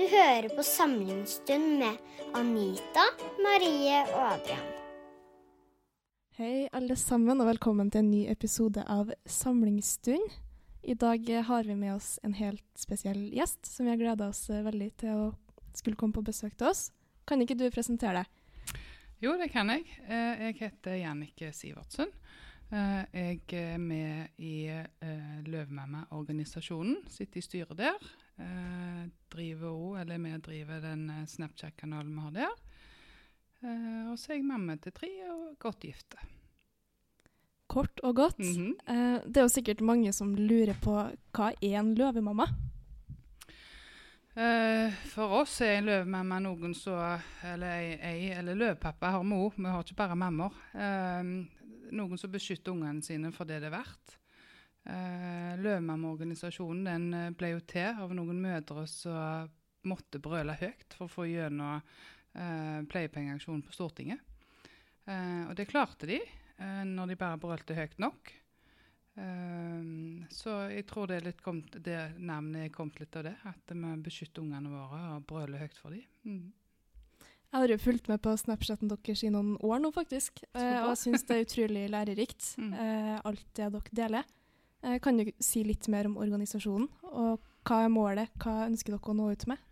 Du hører på Samlingsstund med Anita, Marie og Adrian. Hei, alle sammen, og velkommen til en ny episode av Samlingsstund. I dag har vi med oss en helt spesiell gjest, som vi har gleda oss veldig til å skulle komme på besøk til oss. Kan ikke du presentere deg? Jo, det kan jeg. Eh, jeg heter Jannike Sivertsen. Eh, jeg er med i eh, Løvmamma-organisasjonen. Sitter i styret der. Driver òg, eller vi driver den Snapchat-kanalen vi har der. Og så er jeg mamma til tre og godt gifte. Kort og godt. Mm -hmm. Det er jo sikkert mange som lurer på hva er en løvemamma? For oss er en løvemamma noen som Eller ei, eller løvpappa har mor. Vi har ikke bare mammaer. Noen som beskytter ungene sine for det det er verdt. Uh, den ble jo til av noen mødre som måtte brøle høyt for å få gjennom uh, pleiepengeaksjonen på Stortinget. og det klarte de når de bare brølte høyt nok. Så jeg tror det, er kommet, det navnet er kommet litt av det. At vi beskytter ungene våre og brøler høyt for dem. Mm. Jeg har jo fulgt med på Snapchaten deres i noen år nå, faktisk. Eh, og jeg syns det er utrolig lærerikt, mm. eh, alt det dere deler. Eh, kan du si litt mer om organisasjonen? Og hva er målet? Hva ønsker dere å nå ut med?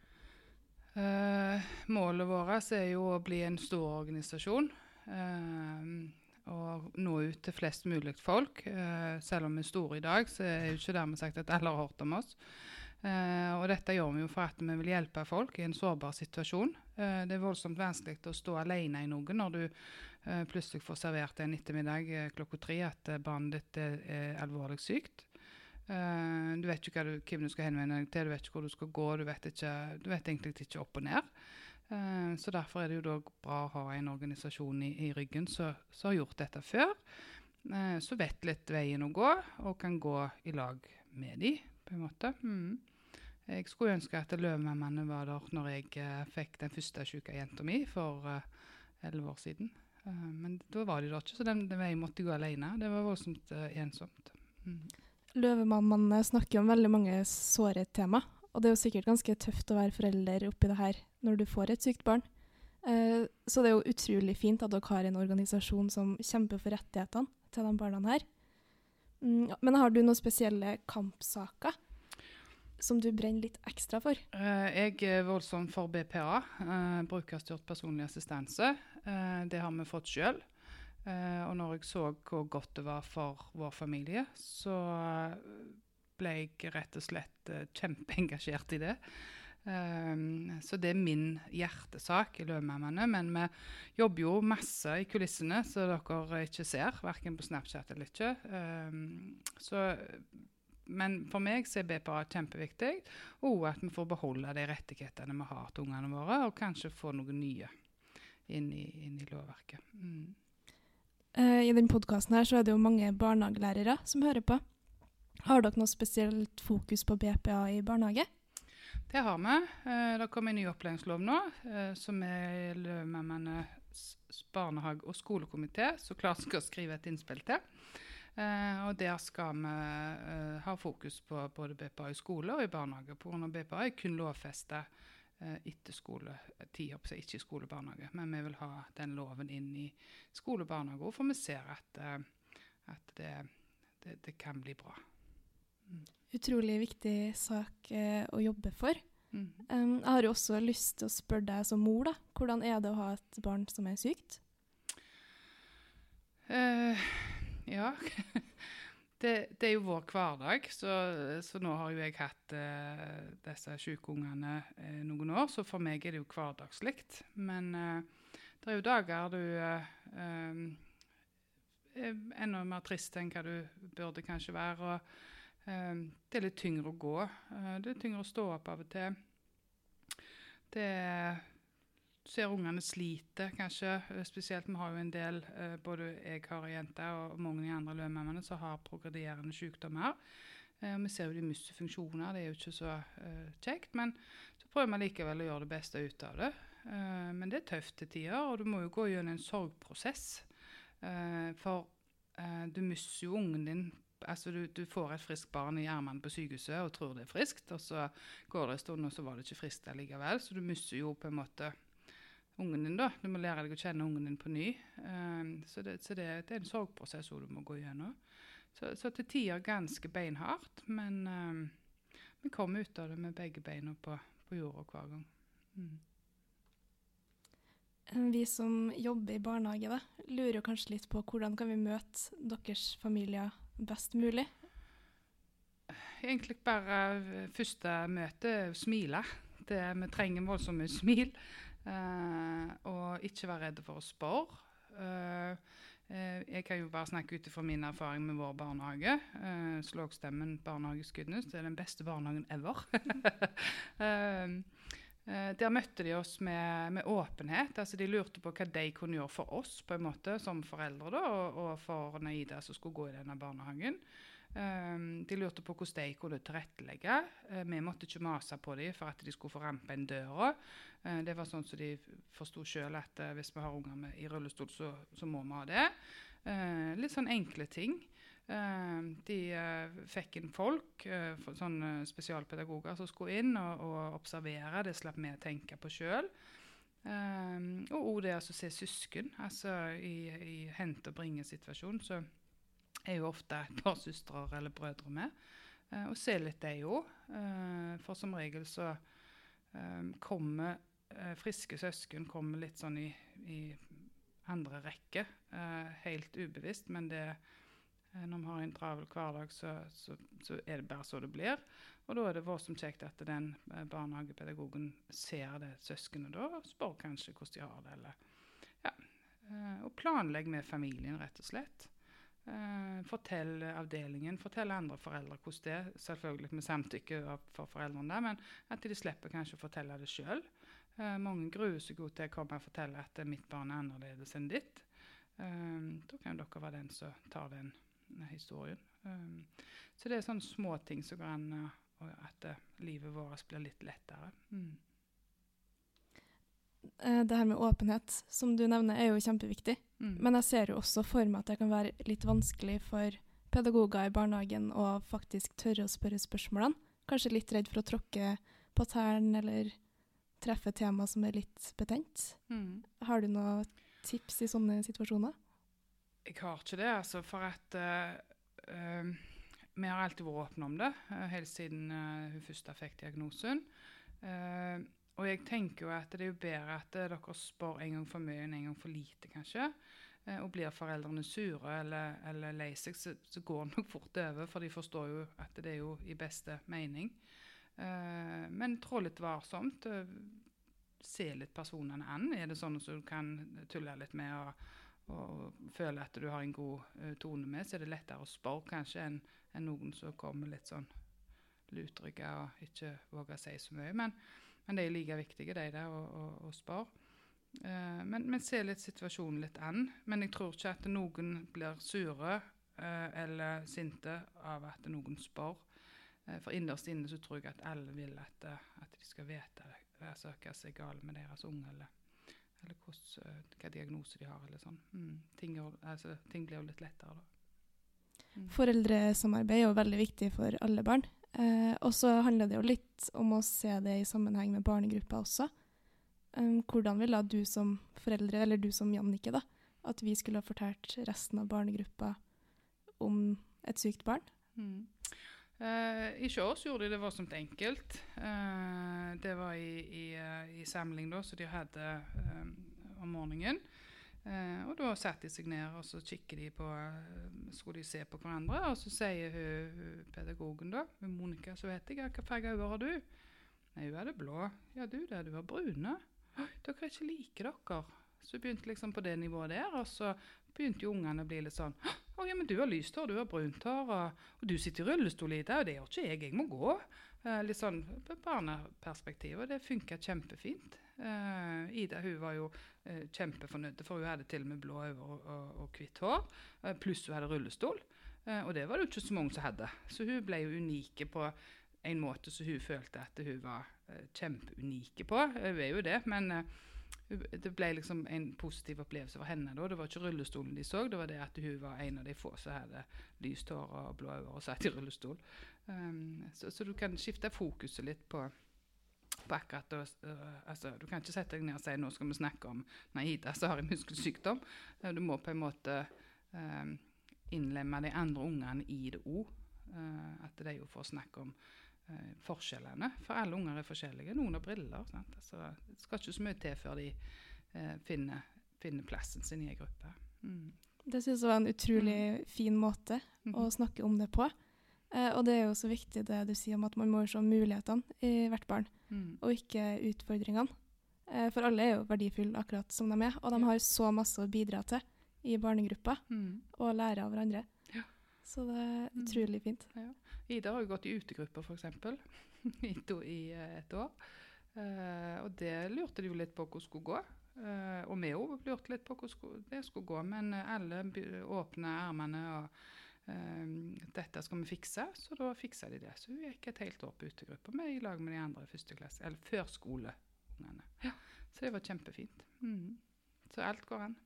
Eh, målet vårt er jo å bli en stor organisasjon. Uh, og nå ut til flest mulig folk. Uh, selv om vi er store i dag, så er det ikke dermed sagt at alle har hørt om oss. Uh, og dette gjør vi jo for at vi vil hjelpe folk i en sårbar situasjon. Uh, det er voldsomt vanskelig å stå alene i noe når du plutselig får servert en ettermiddag klokka tre at barnet ditt er, alvorlig sykt. du vet ikke hvem du skal henvende deg til, du vet ikke hvor du skal gå, du vet, ikke, du vet egentlig ikke opp og ned. Eh, så Derfor er det jo da bra å ha en organisasjon i, i ryggen som har gjort dette før. Så vet litt veien å gå, og kan gå i lag med de, på en måte. Mm. Jeg skulle ønske at Løvemammaene var der når jeg fikk den første syke jenta mi for elleve år siden. Men da var de da ikke, så den, den veien måtte gå alene. Det var voldsomt ensomt. Mm. Løvemammaene snakker om veldig mange såre tema, og det er jo sikkert ganske tøft å være forelder oppi det her når du får et sykt barn. Uh, så det er jo utrolig fint at dere har en organisasjon som kjemper for rettighetene til de barna her. Mm, men har du noen spesielle kampsaker som du brenner litt ekstra for? Uh, jeg er voldsomt for BPA, uh, eh, brukerstyrt personlig assistanse. Det har vi fått sjøl. og når jeg så hvor godt det var for vår familie, så ble jeg rett og slett kjempeengasjert i det. Så det er min hjertesak i Løvmammene. Men vi jobber jo masse i kulissene, så dere ikke ser, verken på Snapchat eller ikke. Så, men for meg så er BPA kjempeviktig, og at vi får beholde de rettighetene vi har til ungene våre, og kanskje få noen nye inn i, inn i lovverket. Mm. Uh, I denne podkasten er det jo mange barnehagelærere som hører på. Har dere noe spesielt fokus på BPA i barnehage? Det har vi. Eh, det kommer en ny opplæringslov nå, eh, som er Løvemammaenes barnehage- og skolekomité så klart skal skrive et innspill til. Og der skal vi ha fokus på både BPA i skole og i barnehage. Pga. BPA er kun lovfesta etter skoletid, ikke i skolebarnehage. Men vi vil ha den loven inn i skole og barnehage, for vi ser at, at det, det, det kan bli bra. Utrolig viktig sak eh, å jobbe for. Mm. Um, jeg har jo også lyst til å spørre deg som mor, da. Hvordan er det å ha et barn som er sykt? Uh, ja. det, det, er jo vår hverdag, så, så, nå har jo jeg hatt eh, disse syke ungene eh, noen år, så for meg er det jo hverdagslikt. Men det er jo dager du er enda mer trist enn hva du burde kanskje være. og det er litt tyngre å gå. Eh, det er tyngre å stå opp av og til. Det ser ungene sliter, kanskje. Eh, spesielt vi har jo en del, eh, både jeg har ei jente og mange andre løvmammaene, som har progredierende sykdommer. Vi ser jo de mister funksjoner, det er jo ikke så kjekt. Men så prøver vi likevel å gjøre det beste ut av det. Men det er tøft til tider, og du må jo gå gjennom en sorgprosess. For du mister jo ungen din Altså du, du får et friskt barn i armene på sykehuset og tror det er friskt, og så går det en stund, og så var det ikke friskt allikevel. Så du mister jo på en måte ungen din, da. Du må lære deg å kjenne ungen din på ny. Um, så det, så det, det er en sorgprosess du må gå gjennom. Så, så til tider ganske beinhardt, men um, vi kommer ut av det med begge beina på, på jorda hver gang. Mm. Vi som jobber i barnehage, da, lurer kanskje litt på hvordan kan vi møte deres familier best mulig? Egentlig bare første møte smile. Det, vi trenger voldsomt mye smil. Uh, og ikke være redde for å spørre. Uh, uh, jeg kan jo bare snakke ut fra min erfaring med vår barnehage. Uh, Barnehageskudnes Det er den beste barnehagen ever. Eh, der møtte de oss med, med, åpenhet. altså De lurte på hva de kunne gjøre for oss på en måte, som foreldre, da, og, og for Naida som skulle gå i denne barnehagen. Um, de lurte på hvordan de kunne tilrettelegge. Uh, vi måtte ikke mase på dem for at de skulle få rampe inn døra. Uh, det var sånn som de forsto sjøl at uh, hvis vi har unger i rullestol, så, så, må vi ha det. litt sånn enkle ting. Eh, de eh, fikk inn folk, eh, sånne spesialpedagoger, som skulle inn og, og observere. Det slapp vi å tenke på sjøl. og òg det å se søsken. altså I, i hente- og bringe-situasjon så er jo ofte et par søstre eller brødre med. og se litt det jo. for som regel så kommer friske søsken kommer litt sånn i, i andre rekke. helt ubevisst, men det er Eh, når vi har en travel hverdag, så, så, så, er det bare så det blir. Og da er det voldsomt kjekt at den eh, barnehagepedagogen ser det søskenet da, og spør kanskje hvordan de har det. eller ja, eh, Og planlegg med familien, rett og slett. Fortell avdelingen, fortell andre foreldre hvordan det er. Selvfølgelig med samtykke for foreldrene, men at de slipper kanskje å fortelle det sjøl. mange gruer seg til å komme og fortelle at mitt barn er annerledes enn ditt. da kan dere være den som tar den historien. Um, så det er sånne små ting som an, og at uh, livet vårt blir litt lettere. Mm. Eh, det her med åpenhet, som du nevner, er jo kjempeviktig. Mm. Men jeg ser jo også for meg at det kan være litt vanskelig for pedagoger i barnehagen å faktisk tørre å spørre spørsmålene. Kanskje litt redd for å tråkke på tærne eller treffe tema som er litt betent. Mm. Har du noen tips i sånne situasjoner? Jeg har ikke det, altså. For at uh, uh, vi har alltid vært åpne om det, uh, helt siden hun først fikk diagnosen. Og jeg tenker jo at det er jo bedre at dere spør en gang for mye enn en gang for lite, kanskje. og blir foreldrene sure eller, eller lei seg, så, så, går det nok fort over, for de forstår jo at det er jo i beste mening. men trå litt varsomt. se litt personene an. Er det sånn at du kan tulle litt med? og og føle at du har en god tone med, så er det lettere å spørre kanskje enn en noen som kommer litt sånn lutrygga og ikke våge å si så mye. Men, men det er like viktige, de der, å, å, å spørre. Uh, men, men se litt situasjonen litt an. Men jeg tror ikke at noen blir sure uh, eller sinte av at noen spør. for innerst inne så tror jeg at alle vil at, at de skal vite altså, hva som er galt med deres unge. eller eller uh, hva diagnose de har. eller sånn. Mm. Ting, altså, ting, blir jo litt lettere da. Mm. Foreldresamarbeid er jo veldig viktig for alle barn. Eh, og så handler det jo litt om å se det i sammenheng med barnegruppa også. Um, hvordan ville du som foreldre, eller du som Jannike, da, at vi skulle ha fortalt resten av barnegruppa om et sykt barn? Mm. Uh, I oss gjorde de det voldsomt enkelt. Uh, det var i, i, uh, i, samling da, så de hadde om morgenen. Og da satte de seg ned og så kikker de på Skulle de se på hverandre. Og så sier hun, hun pedagogen, da, hun Monica, så vet jeg hva farge øyne har du? Nei, hun hadde blå. Ja, du det, du har brune. Dere er ikke like dere. Så begynte liksom på det nivået der, og så begynte jo ungene å bli litt sånn å, ja, men du har lyst hår, du har brunt hår, og, og, du sitter i rullestol i det, og det gjør ikke jeg, jeg må gå. Eh, litt sånn barneperspektiv, og det funka kjempefint. Eh, Ida hun var jo eh, kjempefornøyd, for hun hadde til og med blå øyne og, og, og hvitt hår, eh, pluss hun hadde rullestol. Eh, og det var det jo ikke så mange som hadde. Så hun ble jo unike på en måte som hun følte at hun var eh, kjempeunike på. Hun er jo det, men det ble liksom en positiv opplevelse for henne. da. Det var ikke rullestolen de så, det var det at hun var en av de få som hadde lyst hår og blå øyne og satt i rullestol. Um, så, så, du kan skifte fokuset litt på, på akkurat uh, altså, Du kan ikke sette deg ned og si nå skal vi snakke om Naida som har en muskelsykdom. Uh, du må på en måte um, innlemme de andre ungene i det òg. Uh, at de jo får snakke om uh, forskjellene. For alle unger er forskjellige. Noen har briller. Altså, det skal ikke så mye til før de eh, finner, finner, plassen sin i en gruppe. Mm. Det synes jeg var en utrolig mm. fin måte mm. å snakke om det på. og det er jo så viktig det du sier om at man må se mulighetene i hvert barn, mm. og ikke utfordringene. for alle er jo verdifulle akkurat som de er, og de har så masse å bidra til i barnegruppa mm. og lære av hverandre. Så det er mm. utrolig fint. Ja. Ida har jo gått i utegrupper, f.eks. I, i uh, et år. Uh, og det lurte de jo litt på hvordan skulle gå. Uh, og vi òg lurte litt på hvordan det skulle gå, men alle åpna ermene og dette skal vi fikse, så da fiksa de det. Så hun gikk et helt år på utegrupper med i lag med de andre første klasse, eller førskoleungene. Ja. Så det var kjempefint. Mm. Så alt går an.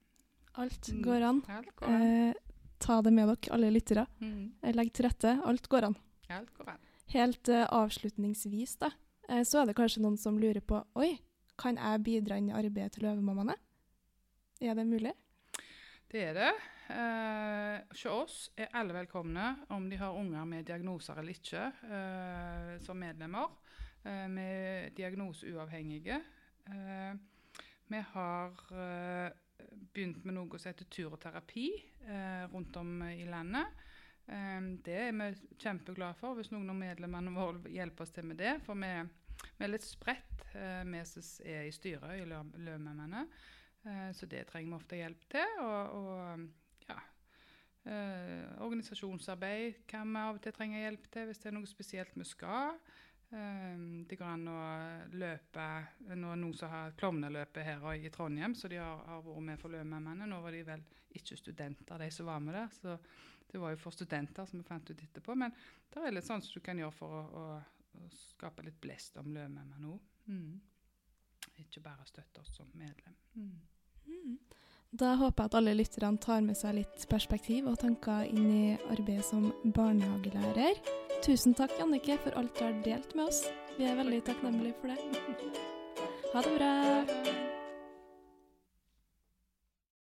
Alt mm. går an. Alt går an. Eh, ta det med dere, alle lyttere. Mm. Eh, legg til rette. Alt går an. Alt går an. Helt uh, avslutningsvis, da, uh, så er det kanskje noen som lurer på Oi, kan jeg bidra inn i arbeidet til Løvemammaene? Er det mulig? Det er det. Uh, hos oss er alle velkomne, om de har unger med diagnoser eller ikke, uh, som medlemmer. Uh, med diagnoseuavhengige. vi har begynt med noe som heter turterapi eh, rundt om i landet. Um, det er vi kjempeglade for, hvis noen av medlemmene våre hjelper oss til med det. For vi, vi er litt spredt, uh, vi som er i styret i Løvmennene. Eh, så det trenger vi ofte hjelp til. Og, og ja, uh, organisasjonsarbeid kan vi av og til trenge hjelp til hvis det er noe spesielt vi skal. Um, det går an å løpe Nå noen som har klovneløpet her i Trondheim, så de har, har vært med for Løvmennene. Nå var de vel ikke studenter, de som var med der. Så det var jo for studenter, som vi fant ut etterpå. Men det er litt sånn som du kan gjøre for å, å, å skape litt blest om Løvmennene òg. Mm. Ikke bare støtte oss som medlem. Mm. Mm. Da håper jeg at alle lytterne tar med seg litt perspektiv og tanker inn i arbeidet som barnehagelærer. Tusen takk, Jannike, for alt du har delt med oss. Vi er veldig takknemlige for det. Ha det bra.